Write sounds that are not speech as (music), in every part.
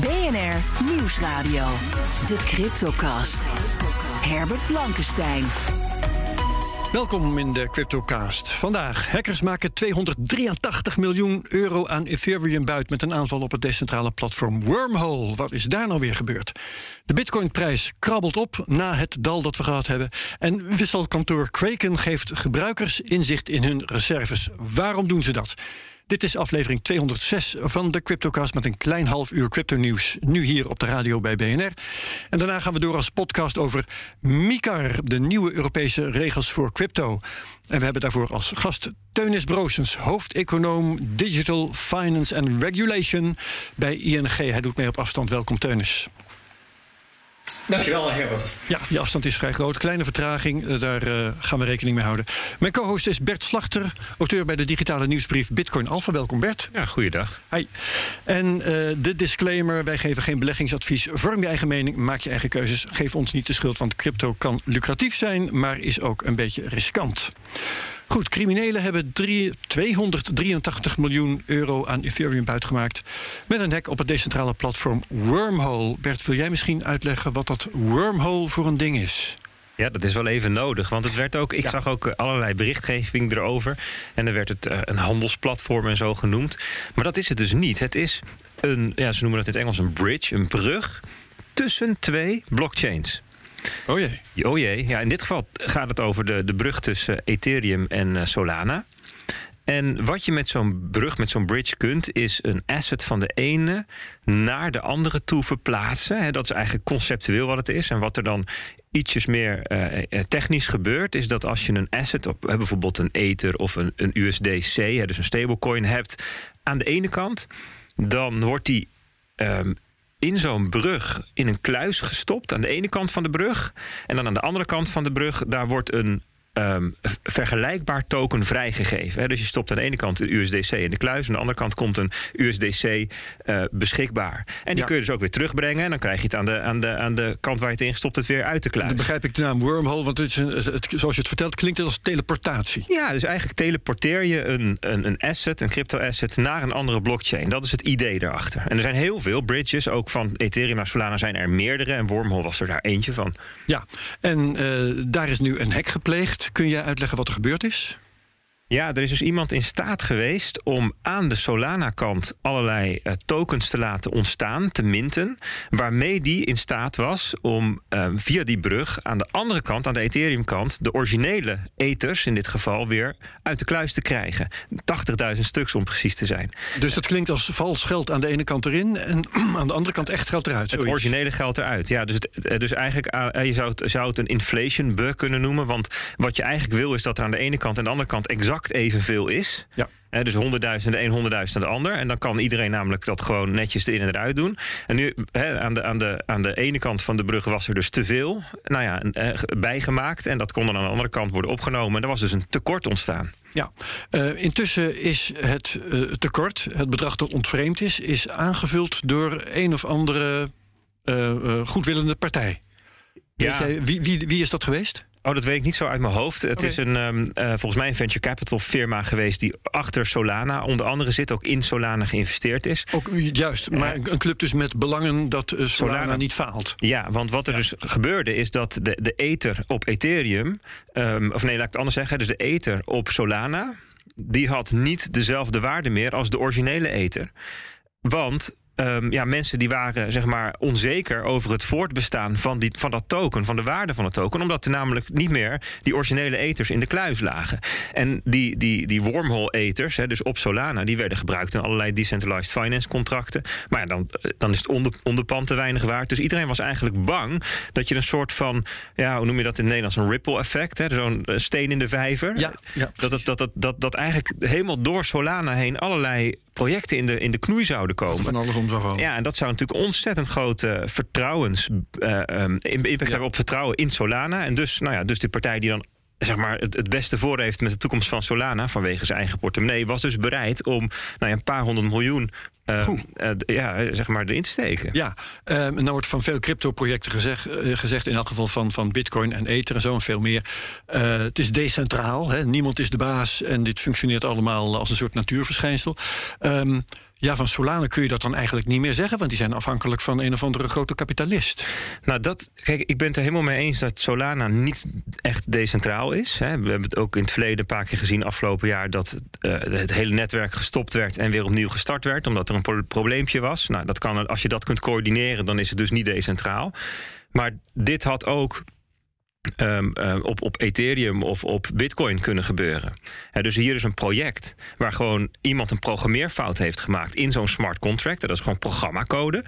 BNR Nieuwsradio. De Cryptocast. Herbert Blankenstein. Welkom in de CryptoCast. Vandaag, hackers maken 283 miljoen euro aan Ethereum buit... met een aanval op het decentrale platform Wormhole. Wat is daar nou weer gebeurd? De bitcoinprijs krabbelt op na het dal dat we gehad hebben... en wisselkantoor Kraken geeft gebruikers inzicht in hun reserves. Waarom doen ze dat? Dit is aflevering 206 van de CryptoCast met een klein half uur crypto-nieuws. Nu hier op de radio bij BNR. En daarna gaan we door als podcast over MICAR, de nieuwe Europese regels voor crypto. En we hebben daarvoor als gast Teunis Broosens, hoofdeconoom Digital Finance and Regulation bij ING. Hij doet mee op afstand. Welkom, Teunis. Dankjewel, Herbert. Ja, die afstand is vrij groot. Kleine vertraging, eh, daar uh, gaan we rekening mee houden. Mijn co-host is Bert Slachter, auteur bij de digitale nieuwsbrief Bitcoin Alpha. Welkom Bert. Ja, goeiedag. Hi. En uh, de disclaimer, wij geven geen beleggingsadvies. Vorm je eigen mening, maak je eigen keuzes. Geef ons niet de schuld, want crypto kan lucratief zijn... maar is ook een beetje riskant. Goed, criminelen hebben 3, 283 miljoen euro aan Ethereum buitgemaakt. Met een hack op het decentrale platform Wormhole. Bert, wil jij misschien uitleggen wat dat Wormhole voor een ding is? Ja, dat is wel even nodig. Want het werd ook, ik ja. zag ook allerlei berichtgeving erover. En er werd het uh, een handelsplatform en zo genoemd. Maar dat is het dus niet. Het is een, ja, ze noemen dat in het Engels een bridge, een brug tussen twee blockchains. Oh jee. Oh jee. Ja, in dit geval gaat het over de, de brug tussen Ethereum en uh, Solana. En wat je met zo'n brug, met zo'n bridge kunt, is een asset van de ene naar de andere toe verplaatsen. Dat is eigenlijk conceptueel wat het is. En wat er dan ietsjes meer uh, technisch gebeurt, is dat als je een asset, op, bijvoorbeeld een Ether of een, een USDC, dus een stablecoin hebt, aan de ene kant, dan wordt die um, in zo'n brug in een kluis gestopt aan de ene kant van de brug. En dan aan de andere kant van de brug, daar wordt een um, vergelijkbaar token vrijgegeven. Hè. Dus je stopt aan de ene kant een USDC in de kluis, aan de andere kant komt een USDC uh, beschikbaar. En die ja. kun je dus ook weer terugbrengen. En dan krijg je het aan de, aan de, aan de kant waar je het in gestopt het weer uit de kluis. Dan begrijp ik de naam wormhole, want het is een, het, zoals je het vertelt, klinkt het als teleportatie. Ja, dus eigenlijk teleporteer je een, een, een asset, een crypto-asset, naar een andere blockchain. Dat is het idee erachter. En er zijn heel veel bridges, ook van Ethereum naar Solana zijn er meerdere. En Wormhole was er daar eentje van. Ja, en uh, daar is nu een hack gepleegd. Kun jij uitleggen wat er gebeurd is? Ja, er is dus iemand in staat geweest om aan de Solana-kant allerlei uh, tokens te laten ontstaan, te minten. Waarmee die in staat was om uh, via die brug aan de andere kant, aan de Ethereum-kant, de originele ethers in dit geval weer uit de kluis te krijgen. 80.000 stuks om precies te zijn. Dus dat klinkt als vals geld aan de ene kant erin en (clears throat) aan de andere kant echt geld eruit. Het originele geld eruit. Ja, dus, het, dus eigenlijk uh, je zou het, zou het een inflation bug kunnen noemen. Want wat je eigenlijk wil is dat er aan de ene kant en de andere kant exact evenveel is. Ja. He, dus 100.000 de een, 100.000 de ander. En dan kan iedereen namelijk dat gewoon netjes erin en eruit doen. En nu, he, aan, de, aan, de, aan de ene kant van de brug was er dus te veel nou ja, bijgemaakt. En dat kon dan aan de andere kant worden opgenomen. En er was dus een tekort ontstaan. Ja, uh, intussen is het uh, tekort, het bedrag dat ontvreemd is, is aangevuld door een of andere uh, goedwillende partij. Ja. Jij, wie, wie, wie is dat geweest? Oh, dat weet ik niet zo uit mijn hoofd. Het Okay. is een, um, uh, volgens mij een venture capital firma geweest die achter Solana onder andere zit, ook in Solana geïnvesteerd is. Ook juist, maar een club dus met belangen dat uh, Solana, Solana, niet faalt. Ja, want wat er ja. dus gebeurde is dat de, de ether op Ethereum, um, of nee, laat ik het anders zeggen, dus de ether op Solana, die had niet dezelfde waarde meer als de originele ether. Want Um, ja, mensen die waren zeg maar onzeker over het voortbestaan van, die, van dat token, van de waarde van het token, omdat er namelijk niet meer die originele ethers in de kluis lagen. En die, die, die wormhole ethers, hè, dus op Solana, die werden gebruikt in allerlei decentralized finance contracten. Maar ja, dan, dan is het onder, onderpand te weinig waard. Dus iedereen was eigenlijk bang dat je een soort van, ja, hoe noem je dat in het Nederlands, een ripple effect, zo'n steen in de vijver. Ja, ja, dat, dat, dat, dat, dat, dat eigenlijk helemaal door Solana heen allerlei projecten in de, in de knoei zouden komen. Van alles om zou. Ja, en dat zou natuurlijk ontzettend grote vertrouwens, uh, um, impact hebben op vertrouwen in Solana. En dus, nou ja, dus de partij die dan zeg maar, het, het beste voor heeft met de toekomst van Solana vanwege zijn eigen portemonnee, was dus bereid om nou ja, een paar honderd miljoen uh, uh, ja, zeg maar erin te steken. Ja, uh, nou wordt van veel crypto-projecten gezegd, gezegd, in elk geval van, van Bitcoin en Ether en zo en veel meer. het is decentraal, hè? niemand is de baas en dit functioneert allemaal als een soort natuurverschijnsel. Um, ja, van Solana kun je dat dan eigenlijk niet meer zeggen, want die zijn afhankelijk van een of andere grote kapitalist. Nou, dat, kijk, ik ben het er helemaal mee eens dat Solana niet echt decentraal is. Hè. We hebben het ook in het verleden een paar keer gezien, afgelopen jaar, dat uh, het hele netwerk gestopt werd en weer opnieuw gestart werd, omdat er een pro probleempje was. Nou, dat kan, als je dat kunt coördineren, dan is het dus niet decentraal. Maar dit had ook Um, um, op, op Ethereum of op Bitcoin kunnen gebeuren. dus hier is een project waar gewoon iemand een programmeerfout heeft gemaakt in zo'n smart contract. Dat is gewoon programmacode.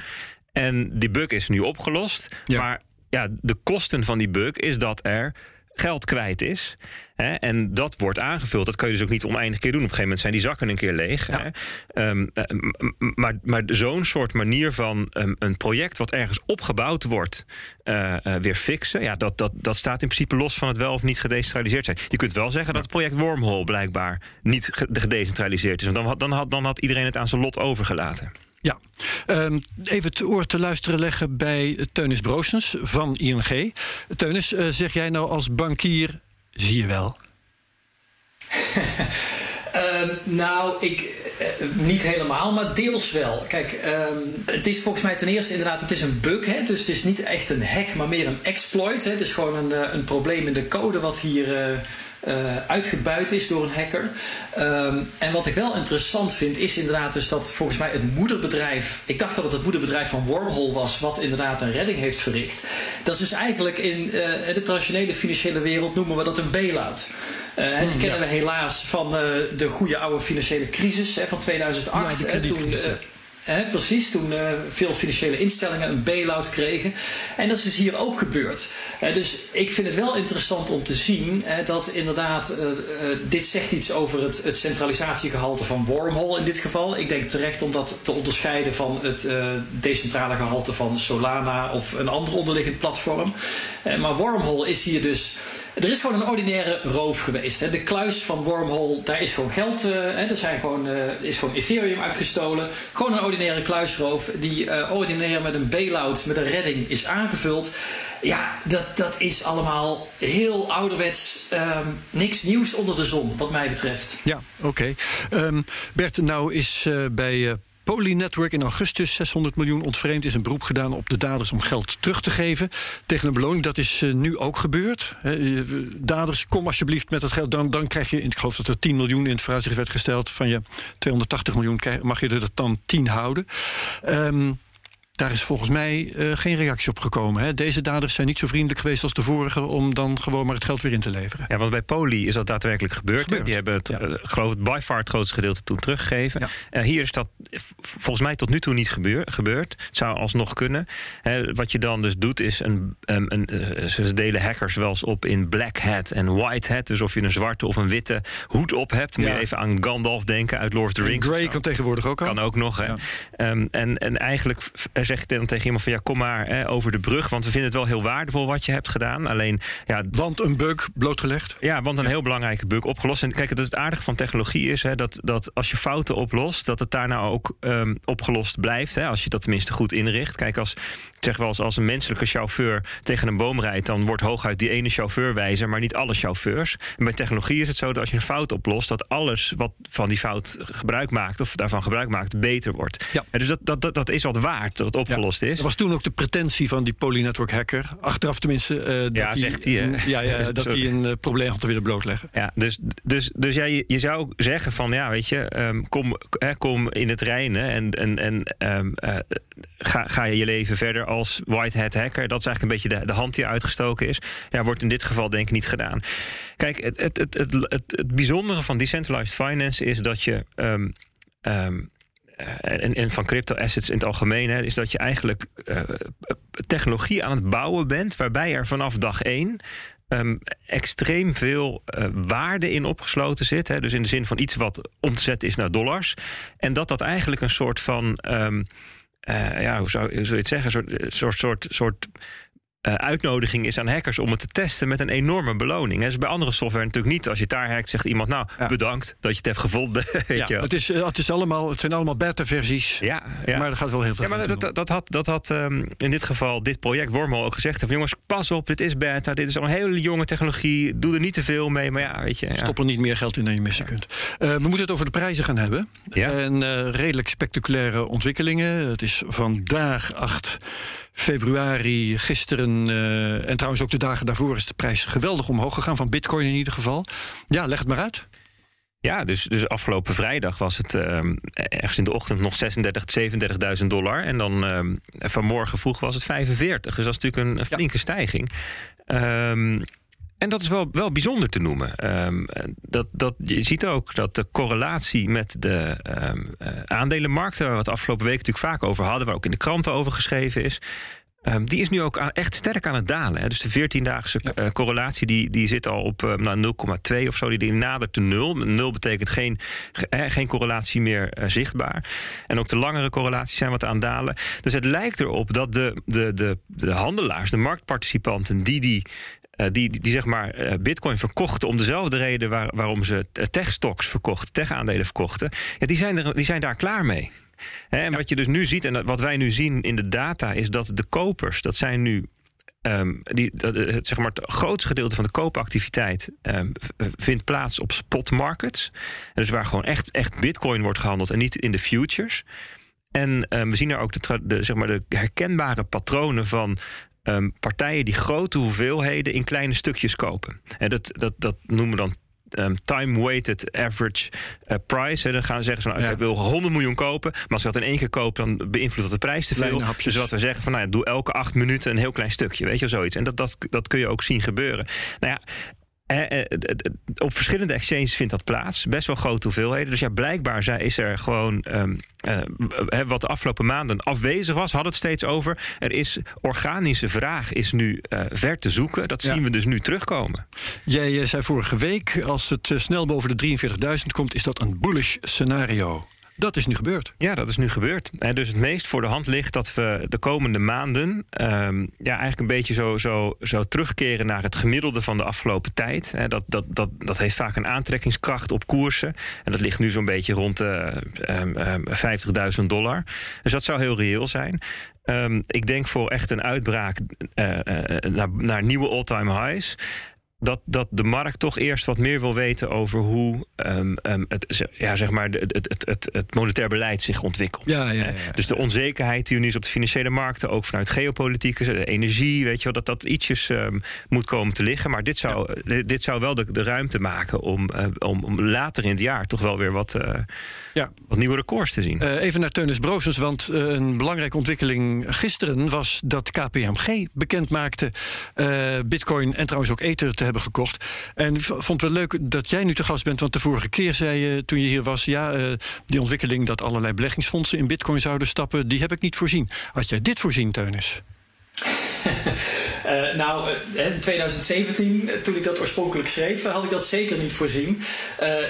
En die bug is nu opgelost. Ja. Maar ja, de kosten van die bug is dat er geld kwijt is. Hè, en dat wordt aangevuld. Dat kun je dus ook niet oneindig keer doen. Op een gegeven moment zijn die zakken een keer leeg. Hè. Um, maar maar zo'n soort manier van um, een project wat ergens opgebouwd wordt, uh, uh, weer fixen. Ja, dat, dat, dat staat in principe los van het wel of niet gedecentraliseerd zijn. Je kunt wel zeggen dat het project Wormhole blijkbaar niet gedecentraliseerd is. Want dan had, dan had, dan had iedereen het aan zijn lot overgelaten. Ja, um, even het oor te luisteren leggen bij Teunis Broosens van ING. Teunis, uh, zeg jij nou als bankier, zie je wel? Uh, (laughs) nou, ik, uh, niet helemaal, maar deels wel. Kijk, um, het is volgens mij ten eerste inderdaad, het is een bug. Hè? Dus het is niet echt een hack, maar meer een exploit. Hè? Het is gewoon een, uh, een probleem in de code wat hier uitgebuit is door een hacker. Um, en wat ik wel interessant vind, is inderdaad dus dat volgens mij het moederbedrijf. Ik dacht dat het het moederbedrijf van Wormhole was, wat inderdaad een redding heeft verricht. Dat is dus eigenlijk in uh, de traditionele financiële wereld noemen we dat een bail-out. Uh, die kennen we helaas van de goede oude financiële crisis hè, van 2008. Ja, toen, Precies, toen uh, veel financiële instellingen een bail-out kregen. En dat is dus hier ook gebeurd. Dus ik vind het wel interessant om te zien dat inderdaad, dit zegt iets over het, het, centralisatiegehalte van Wormhole in dit geval. Ik denk terecht om dat te onderscheiden van het decentrale gehalte van Solana of een ander onderliggend platform. maar Wormhole is hier dus er is gewoon een ordinaire roof geweest. Hè. De kluis van Wormhole, daar is gewoon geld, uh, hè, er zijn gewoon, uh, is gewoon Ethereum uitgestolen. Gewoon een ordinaire kluisroof die uh, ordinair met een bailout, met een redding is aangevuld. Ja, dat, dat is allemaal heel ouderwets. Um, niks nieuws onder de zon, wat mij betreft. Ja, oké. Okay. Um, Bert, nou is bij Poly Network in augustus 600 miljoen ontvreemd is een beroep gedaan op de daders om geld terug te geven tegen een beloning. Dat is uh, nu ook gebeurd. He, daders, kom alsjeblieft met het geld. Dan, dan krijg je, ik geloof dat er 10 miljoen in het vooruitzicht werd gesteld. Van je 280 miljoen mag je er dan 10 houden. Um, daar is volgens mij uh, geen reactie op gekomen. Hè? Deze daders zijn niet zo vriendelijk geweest als de vorige om dan gewoon maar het geld weer in te leveren. Ja, want bij Poli is dat daadwerkelijk gebeurd. gebeurd. Die hebben het, ja. uh, geloof ik, by far het grootste gedeelte toen teruggegeven. Ja. Uh, hier is dat volgens mij tot nu toe niet gebeur, gebeurd. Het zou alsnog kunnen. Wat je dan dus doet is een, een, een ze delen hackers wel eens op in black hat en white hat. Dus of je een zwarte of een witte hoed op hebt. Moet ja. je even aan Gandalf denken uit Lord of the Rings. En Grey kan tegenwoordig ook al. Kan ook nog. Hè. Um, en, en eigenlijk zeg ik dan tegen iemand van ja, kom maar hè, over de brug. Want we vinden het wel heel waardevol wat je hebt gedaan. Alleen, ja, want een bug blootgelegd? Ja, want een heel belangrijke bug opgelost. En kijk, het, het aardige van technologie is hè, dat, dat als je fouten oplost, dat het daarna ook um, opgelost blijft. Hè, als je dat tenminste goed inricht. Kijk, als zeg wel eens, als een menselijke chauffeur tegen een boom rijdt, dan wordt hooguit die ene chauffeur wijzer, maar niet alle chauffeurs. En bij technologie is het zo dat als je een fout oplost, dat alles wat van die fout gebruik maakt, of daarvan gebruik maakt, beter wordt. Ja. En dus dat, dat, dat, dat is wat waard dat opgelost is. Dat was toen ook de pretentie van die Polynetwork hacker. Achteraf tenminste. Uh, dat ja, die, zegt hij. Een, ja, ja, (laughs) dat hij een uh, probleem had te willen blootleggen. Ja, dus, dus, dus ja, je, je zou zeggen van ja, weet je, um, kom, kom in het reinen en, en, en um, uh, ga, ga je je leven verder als white hat hacker. Dat is eigenlijk een beetje de, de hand die uitgestoken is. Ja, wordt in dit geval denk ik niet gedaan. Kijk, het, het, het, het, het, het bijzondere van decentralized finance is dat je. Um, en, en, van crypto assets in het algemeen, hè, is dat je eigenlijk uh, technologie aan het bouwen bent, waarbij er vanaf dag één ehm, extreem veel uh, waarde in opgesloten zit. Hè? Dus in de zin van iets wat om te zetten is naar dollars. En dat dat eigenlijk een soort van. Uh, ja, hoe zou, hoe zou je het zeggen? Een soort, soort, soort, soort uh, uitnodiging is aan hackers om het te testen met een enorme beloning. Dat is bij andere software natuurlijk niet. Als je het daar hackt, zegt iemand: Nou, ja. bedankt dat je het hebt gevonden. (laughs) Weet ja, het, is, het, is allemaal, het zijn allemaal beta-versies. Ja, ja, maar er gaat wel heel veel. Ja, maar dat, dat, dat, had, dat had um, in dit geval dit project Wormhole ook gezegd: van, Jongens, pas op, dit is beta. Dit is al een hele jonge technologie. Doe er niet te veel mee. Maar ja, weet je. Stop er niet meer geld in dan je missen kunt. Uh, we moeten het over de prijzen gaan hebben. En uh, redelijk spectaculaire ontwikkelingen. Het is vandaag 8 februari, gisteren uh, en trouwens ook de dagen daarvoor is de prijs geweldig omhoog gegaan, van Bitcoin in ieder geval. Ja, leg het maar uit. Ja, dus, dus afgelopen vrijdag was het uh, ergens in de ochtend nog 36, 37.000 dollar. En dan uh, vanmorgen vroeg was het 45. Dus dat is natuurlijk een, een flinke ja. stijging. Um, en dat is wel, wel bijzonder te noemen. Um, dat, dat, je ziet ook dat de correlatie met de um, uh, aandelenmarkten, waar we het afgelopen week natuurlijk vaak over hadden, waar ook in de kranten over geschreven is. Um, die is nu ook aan, echt sterk aan het dalen. Hè. Dus de 14-daagse ja. uh, correlatie die, die zit al op uh, nou, 0,2 of zo. Die, die nadert de 0. 0 betekent geen, eh, geen correlatie meer uh, zichtbaar. En ook de langere correlaties zijn wat aan het dalen. Dus het lijkt erop dat de, de, de, de handelaars, de marktparticipanten, die die die, die, die, zeg maar uh, bitcoin verkochten om dezelfde reden waar, waarom ze tech-stocks verkochten, tech-aandelen verkochten, ja, die, zijn er, die zijn daar klaar mee. He, en wat je dus nu ziet, en wat wij nu zien in de data, is dat de kopers, dat zijn nu. Um, die, het, zeg maar, het grootste gedeelte van de koopactiviteit um, vindt plaats op spot markets. Dus waar gewoon echt, echt bitcoin wordt gehandeld en niet in de futures. En um, we zien er ook de, de, zeg maar, de herkenbare patronen van um, partijen die grote hoeveelheden in kleine stukjes kopen. En dat, dat, dat noemen we dan Um, time-weighted average uh, price. Hè, dan gaan ze zeggen: van, nou, ja. ik wil 100 miljoen kopen. Maar als je dat in één keer koopt, dan beïnvloedt dat de prijs te veel. Dus wat we zeggen: van, nou, ja, doe elke acht minuten een heel klein stukje. Weet je, zoiets. En dat, dat, dat kun je ook zien gebeuren. Nou ja. Eh, eh, op verschillende exchanges vindt dat plaats. Best wel grote hoeveelheden. Dus ja, blijkbaar is er gewoon um, uh, wat de afgelopen maanden afwezig was, hadden het steeds over. Er is organische vraag is nu uh, ver te zoeken. Dat zien ja. we dus nu terugkomen. Jij zei vorige week, als het snel boven de 43.000 komt, is dat een bullish scenario. Dat is nu gebeurd. Ja, dat is nu gebeurd. En dus het meest voor de hand ligt dat we de komende maanden um, ja, eigenlijk een beetje zo, zo, zo terugkeren naar het gemiddelde van de afgelopen tijd. Dat, dat, dat, dat heeft vaak een aantrekkingskracht op koersen. En dat ligt nu zo'n beetje rond de um, um, 50.000 dollar. Dus dat zou heel reëel zijn. Ik denk voor echt een uitbraak uh, naar, naar nieuwe all-time highs dat, dat de markt toch eerst wat meer wil weten over hoe um, um, het, ja, zeg maar het, het, het, het monetair beleid zich ontwikkelt. Ja, ja, ja, dus de onzekerheid die nu is op de financiële markten, ook vanuit geopolitiek, energie, weet je wel, dat dat ietsjes um, moet komen te liggen. Maar dit zou, ja. dit zou wel de, de ruimte maken om, uh, om, om later in het jaar toch wel weer wat, uh, ja. wat nieuwe records te zien. Uh, even naar Teunis Broosens, want een belangrijke ontwikkeling gisteren was dat KPMG bekend maakte Bitcoin en trouwens ook Ether te hebben gekocht. En vond het wel leuk dat jij nu te gast bent. Want de vorige keer zei je toen je hier was... ja, uh, die ontwikkeling dat allerlei beleggingsfondsen in bitcoin zouden stappen... die heb ik niet voorzien. Had jij dit voorzien, Teunis? Uh, nou, uh, in 2017, toen ik dat oorspronkelijk schreef, had ik dat zeker niet voorzien.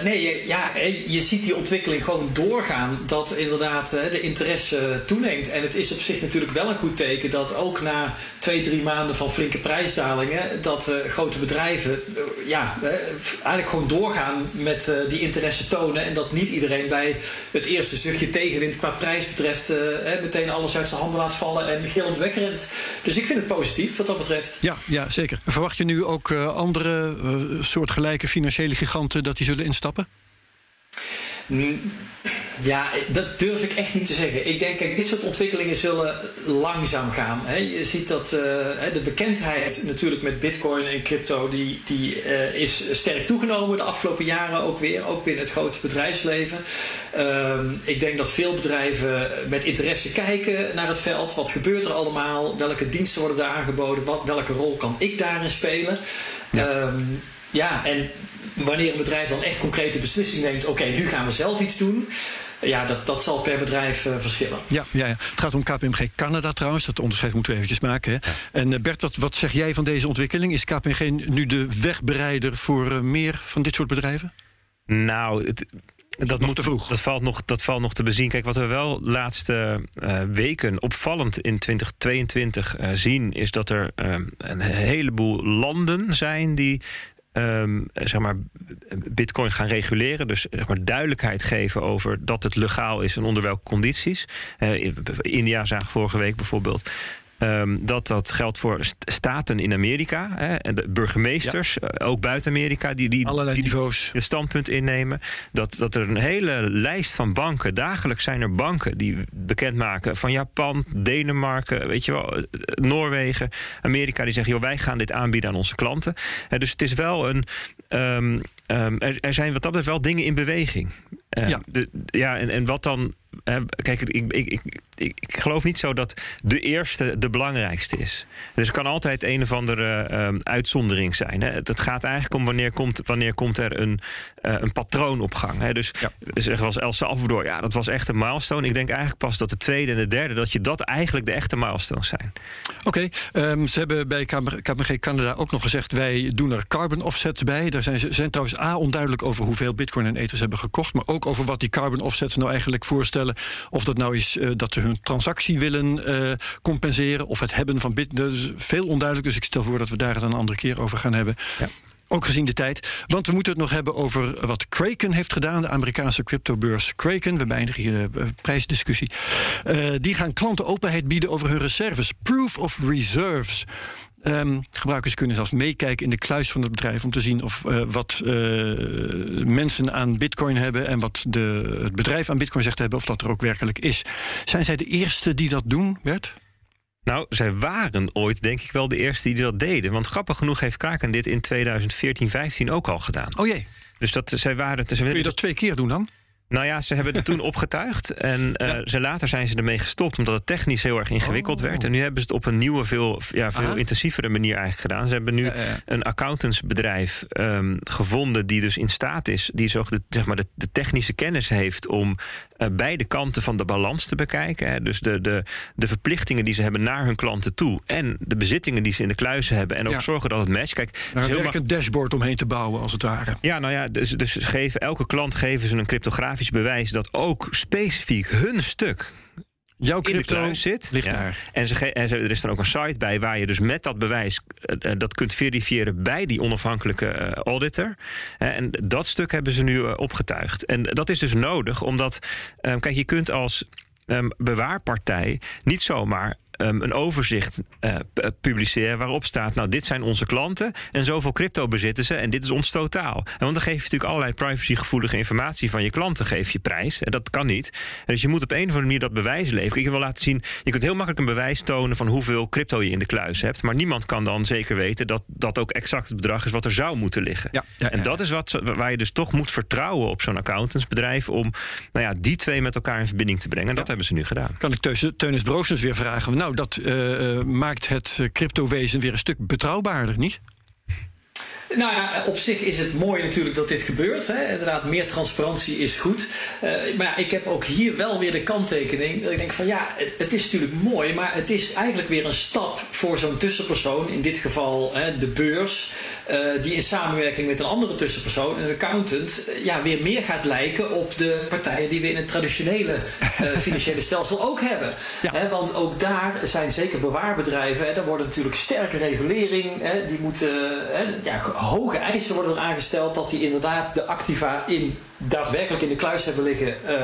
Nee, ja, je ziet die ontwikkeling gewoon doorgaan, dat inderdaad de interesse toeneemt. En het is op zich natuurlijk wel een goed teken dat ook na twee, drie maanden van flinke prijsdalingen, dat grote bedrijven ja, eigenlijk gewoon doorgaan met die interesse tonen. En dat niet iedereen bij het eerste stukje tegenwind qua prijs betreft meteen alles uit zijn handen laat vallen en gillend wegrent. Dus ik vind het positief wat dat betreft. Ja, ja zeker. Verwacht je nu ook uh, andere uh, soortgelijke financiële giganten dat die zullen instappen? Ja, dat durf ik echt niet te zeggen. Ik denk, kijk, dit soort ontwikkelingen zullen langzaam gaan. Hè. Je ziet dat uh, de bekendheid natuurlijk met bitcoin en crypto... die, die uh, is sterk toegenomen de afgelopen jaren ook weer. Ook binnen het grote bedrijfsleven. Uh, ik denk dat veel bedrijven met interesse kijken naar het veld. Wat gebeurt er allemaal? Welke diensten worden daar aangeboden? Wat, welke rol kan ik daarin spelen? Ja, um, ja en wanneer een bedrijf dan echt concrete beslissing neemt, oké, okay, nu gaan we zelf iets doen. Ja, dat, dat zal per bedrijf verschillen. Ja, ja, ja, het gaat om KPMG Canada trouwens. Dat onderscheid moeten we eventjes maken. Hè. En Bert, wat, wat zeg jij van deze ontwikkeling? Is KPMG nu de wegbereider voor meer van dit soort bedrijven? Nou, het, dat, moet, te vroeg. Dat valt, nog, dat valt nog te bezien. Kijk, wat we wel de laatste uh, weken opvallend in 2022 uh, zien, is dat er uh, een heleboel landen zijn die. Um, zeg maar, Bitcoin gaan reguleren. Dus zeg maar, duidelijkheid geven over dat het legaal is en onder welke condities. India zagen vorige week bijvoorbeeld Um, dat dat geldt voor staten in Amerika. Hè, en de burgemeesters, eh, ook buiten Amerika, die, die, Allerlei die, niveaus. een standpunt innemen. Dat, dat er een hele lijst van banken, dagelijks zijn er banken die bekendmaken van Japan, Denemarken, weet je wel, eh, Noorwegen, Amerika, die zeggen: joh, wij gaan dit aanbieden aan onze klanten. Dus het is wel een. Um, um, er, er, zijn wat dat betreft wel dingen in beweging. Uh, ja. De, ja, en, en wat dan kijk, ik, ik, ik, ik, geloof niet zo dat de eerste de belangrijkste is. Dus er kan altijd een of andere uh, uitzondering zijn. Hè. Het gaat eigenlijk om wanneer komt, wanneer komt er een, uh, een patroon op gang. Hè. Dus ja. zeggen was El Salvador, ja, dat was echt een milestone. Ik denk eigenlijk pas dat de tweede en de derde, dat je dat eigenlijk de echte milestones zijn. Oké, okay, um, ze hebben bij KPMG Canada ook nog gezegd, wij doen er carbon offsets bij. Daar zijn ze zijn trouwens A, onduidelijk over hoeveel bitcoin en ethers hebben gekocht, maar ook over wat die carbon offsets nou eigenlijk voorstellen of dat nou is uh, dat ze hun transactie willen uh, compenseren of het hebben van bit. Is veel onduidelijk. Dus ik stel voor dat we daar het een andere keer over gaan hebben. Ja. Ook gezien de tijd. Want we moeten het nog hebben over wat Kraken heeft gedaan. De Amerikaanse cryptobeurs Kraken. We beëindigen hier de prijsdiscussie. Uh, die gaan klanten openheid bieden over hun reserves. Proof of reserves. Um, gebruikers kunnen zelfs meekijken in de kluis van het bedrijf om te zien of uh, wat uh, mensen aan bitcoin hebben en wat de, het bedrijf aan bitcoin zegt hebben, of dat er ook werkelijk is. Zijn zij de eerste die dat doen, Bert? Nou, zij waren ooit denk ik wel de eerste die dat deden. Want grappig genoeg heeft Kaken dit in 2014, 15 ook al gedaan. Oh jee. Dus dat, zij waren... Kun je dat twee keer doen dan? Nou ja, ze hebben het toen opgetuigd. En uh, ja. ze, later zijn ze ermee gestopt. Omdat het technisch heel erg ingewikkeld oh. werd. En nu hebben ze het op een nieuwe, veel, ja, veel intensievere manier eigenlijk gedaan. Ze hebben nu ja, ja. een accountantsbedrijf um, gevonden. Die dus in staat is. Die zo de, zeg maar de, de technische kennis heeft. om beide kanten van de balans te bekijken. Hè. Dus de, de, de verplichtingen die ze hebben naar hun klanten toe. En de bezittingen die ze in de kluizen hebben. En ook zorgen dat het matcht. Kijk, er is een dashboard omheen te bouwen, als het ware. Ja, nou ja, dus, dus geven, elke klant geven ze een cryptografisch bewijs dat ook specifiek hun stuk Jouw crypto in de zit. Ligt ja. daar. En, ze, en ze, er is dan ook een site bij waar je dus met dat bewijs uh, dat kunt verifiëren bij die onafhankelijke uh, auditor. Uh, en dat stuk hebben ze nu opgetuigd. En dat is dus nodig, omdat, kijk, je kunt als um, bewaarpartij niet zomaar um, een overzicht uh, publiceren waarop staat: Nou, dit zijn onze klanten en zoveel crypto bezitten ze en dit is ons totaal. En want dan geef je natuurlijk allerlei privacygevoelige informatie van je klanten, geef je prijs. En dat kan niet. En dus je moet op een of andere manier dat bewijs leveren. Ik wil laten zien: je kunt heel makkelijk een bewijs tonen van hoeveel crypto je in de kluis hebt. Maar niemand kan dan zeker weten dat dat ook exact het bedrag is wat er zou moeten liggen. Ja, ja, en dat is wat, waar je dus toch moet vertrouwen op zo'n accountantsbedrijf om nou ja, die twee met elkaar in verbinding te brengen. En dat hebben ze nu gedaan. Kan ik Teunis Broosens weer vragen? Nou, dat uh, maakt het cryptowezen weer een stuk betrouwbaarder, niet? Nou ja, op zich is het mooi natuurlijk dat dit gebeurt. Hè. Inderdaad, meer transparantie is goed. Maar ik heb ook hier wel weer de kanttekening. Dat ik denk van ja, het, het is natuurlijk mooi, maar het is eigenlijk weer een stap voor zo'n tussenpersoon. In dit geval hè, de beurs. Uh, die in samenwerking met een andere tussenpersoon, een accountant, uh, ja, weer meer gaat lijken op de partijen die we in het traditionele (laughs) financiële stelsel ook hebben. Ja. Want ook daar zijn zeker bewaarbedrijven. Hè, daar wordt natuurlijk sterke regulering. Die moeten ja, hoge eisen worden er aangesteld dat die inderdaad de activa in daadwerkelijk in de kluis hebben liggen uh,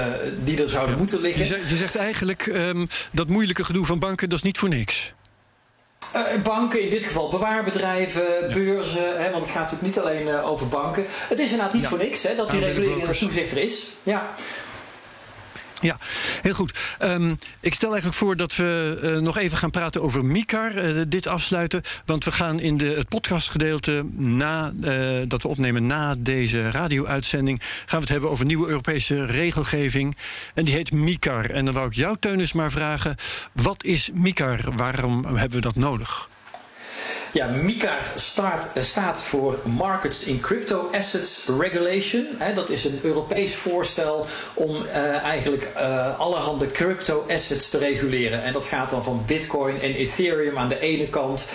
die er zouden moeten liggen. Je zegt, je zegt eigenlijk um, dat moeilijke gedoe van banken, dat is niet voor niks. Uh, banken, in dit geval bewaarbedrijven, ja. beurzen, hè, want het gaat natuurlijk niet alleen uh, over banken. Het is inderdaad niet ja. voor niks hè, dat die regulering en toezicht er is. Ja. Ja, heel goed. Um, ik stel eigenlijk voor dat we uh, nog even gaan praten over MICAR. Uh, dit afsluiten. Want we gaan in de, het podcastgedeelte, na, uh, dat we opnemen na deze radio-uitzending, gaan we het hebben over nieuwe Europese regelgeving. En die heet MICAR. En dan wou ik jou, Teunis, maar vragen: wat is MICAR? Waarom hebben we dat nodig? Ja, MICAR staat, staat voor Markets in Crypto Assets Regulation. dat is een Europees voorstel om eigenlijk allerhande crypto assets te reguleren. En dat gaat dan van Bitcoin en Ethereum aan de ene kant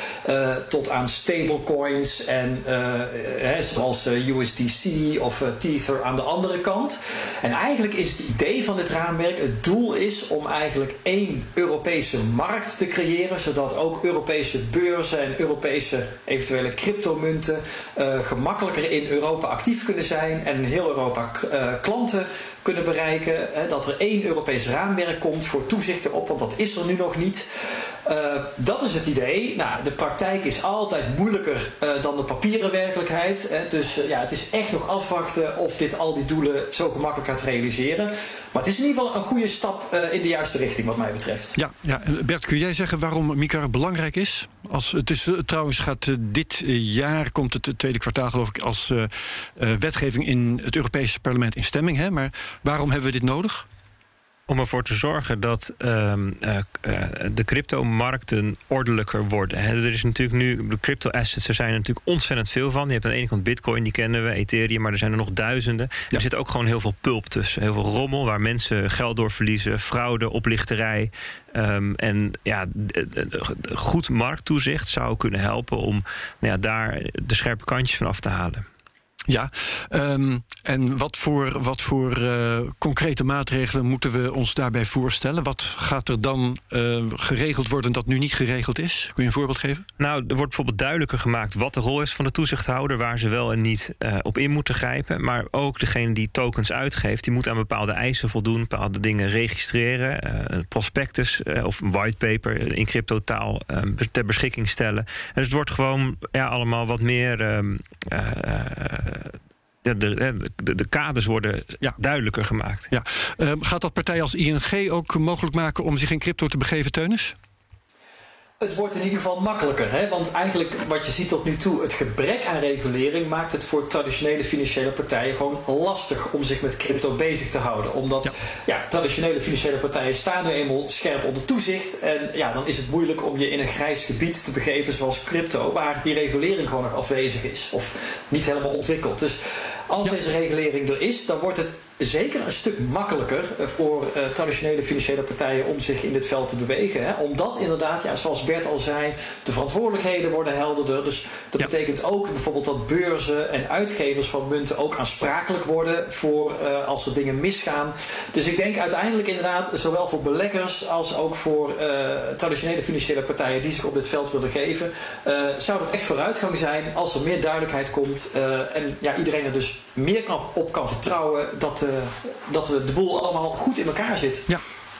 tot aan stablecoins en zoals USDC of Tether aan de andere kant. En eigenlijk is het idee van dit raamwerk, het doel is om eigenlijk één Europese markt te creëren, zodat ook Europese beurzen en Europese eventuele cryptomunten uh, gemakkelijker in Europa actief kunnen zijn en heel Europa uh, klanten kunnen bereiken. Hè, dat er één Europees raamwerk komt voor toezicht erop, want dat is er nu nog niet. Uh, dat is het idee. Nou, de praktijk is altijd moeilijker uh, dan de papieren werkelijkheid. Hè. Dus uh, ja, het is echt nog afwachten of dit al die doelen zo gemakkelijk gaat realiseren. Maar het is in ieder geval een goede stap in de juiste richting, wat mij betreft. Ja, ja. Bert, kun jij zeggen waarom MICAR belangrijk is? Als, het is trouwens gaat dit jaar, komt het tweede kwartaal geloof ik, als wetgeving in het Europese parlement in stemming. Hè? Maar waarom hebben we dit nodig? om ervoor te zorgen dat uh, uh, de cryptomarkten ordelijker worden. er is natuurlijk nu, de crypto assets, er zijn er natuurlijk ontzettend veel van. Je hebt aan de ene kant Bitcoin, die kennen we, Ethereum, maar er zijn er nog duizenden. Er zit ook gewoon heel veel pulp tussen. Heel veel rommel waar mensen geld door verliezen, fraude, oplichterij. Um, en ja, goed markttoezicht zou kunnen helpen om nou ja, daar de scherpe kantjes van af te halen. Ja, um, en wat voor, wat voor uh, concrete maatregelen moeten we ons daarbij voorstellen? Wat gaat er dan uh, geregeld worden dat nu niet geregeld is? Kun je een voorbeeld geven? Nou, er wordt bijvoorbeeld duidelijker gemaakt wat de rol is van de toezichthouder, waar ze wel en niet uh, op in moeten grijpen. Maar ook degene die tokens uitgeeft, die moet aan bepaalde eisen voldoen, bepaalde dingen registreren, prospectus of whitepaper in cryptotaal ter beschikking stellen. En dus het wordt gewoon ja, allemaal wat meer ehm, de, de, de, kaders worden ja. duidelijker gemaakt. Ja. Uh, gaat dat partij als ING ook mogelijk maken om zich in crypto te begeven, Teunis? Het wordt in ieder geval makkelijker. Hè? Want eigenlijk wat je ziet tot nu toe, het gebrek aan regulering maakt het voor traditionele financiële partijen gewoon lastig om zich met crypto bezig te houden. Omdat ja. ja traditionele financiële partijen staan nu eenmaal scherp onder toezicht. En ja, dan is het moeilijk om je in een grijs gebied te begeven zoals crypto, waar die regulering gewoon nog afwezig is. Of niet helemaal ontwikkeld. Dus als deze regulering er is, dan wordt het zeker een stuk makkelijker eh, voor uh, traditionele financiële partijen om zich in dit veld te bewegen. Hè? Omdat inderdaad, ja, zoals Bert al zei, de verantwoordelijkheden worden helderder. Dus dat betekent ook bijvoorbeeld dat beurzen en uitgevers van munten ook aansprakelijk worden voor uh, als er dingen misgaan. Dus ik denk uiteindelijk inderdaad, zowel voor beleggers als ook voor traditionele financiële partijen die zich op dit veld willen geven, zou het echt vooruitgang zijn als er meer duidelijkheid komt en ja, iedereen er dus meer kan, op kan vertrouwen dat uh, dat we de boel allemaal goed in elkaar zit. Ja.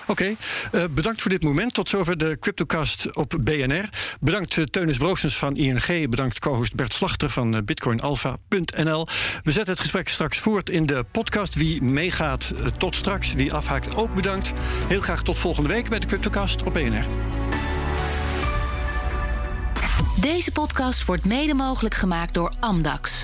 Oké, okay. uh, bedankt voor dit moment. Tot zover de Cryptocast op BNR. Bedankt uh, Teunis Broosens van ING. Bedankt co-host Bert Slachter van uh, bitcoinalpha.nl. We zetten het gesprek straks voort in de podcast. Wie meegaat, tot straks. Wie afhaakt, ook bedankt. Heel graag tot volgende week bij de Cryptocast op BNR. Deze podcast wordt mede mogelijk gemaakt door Amdax.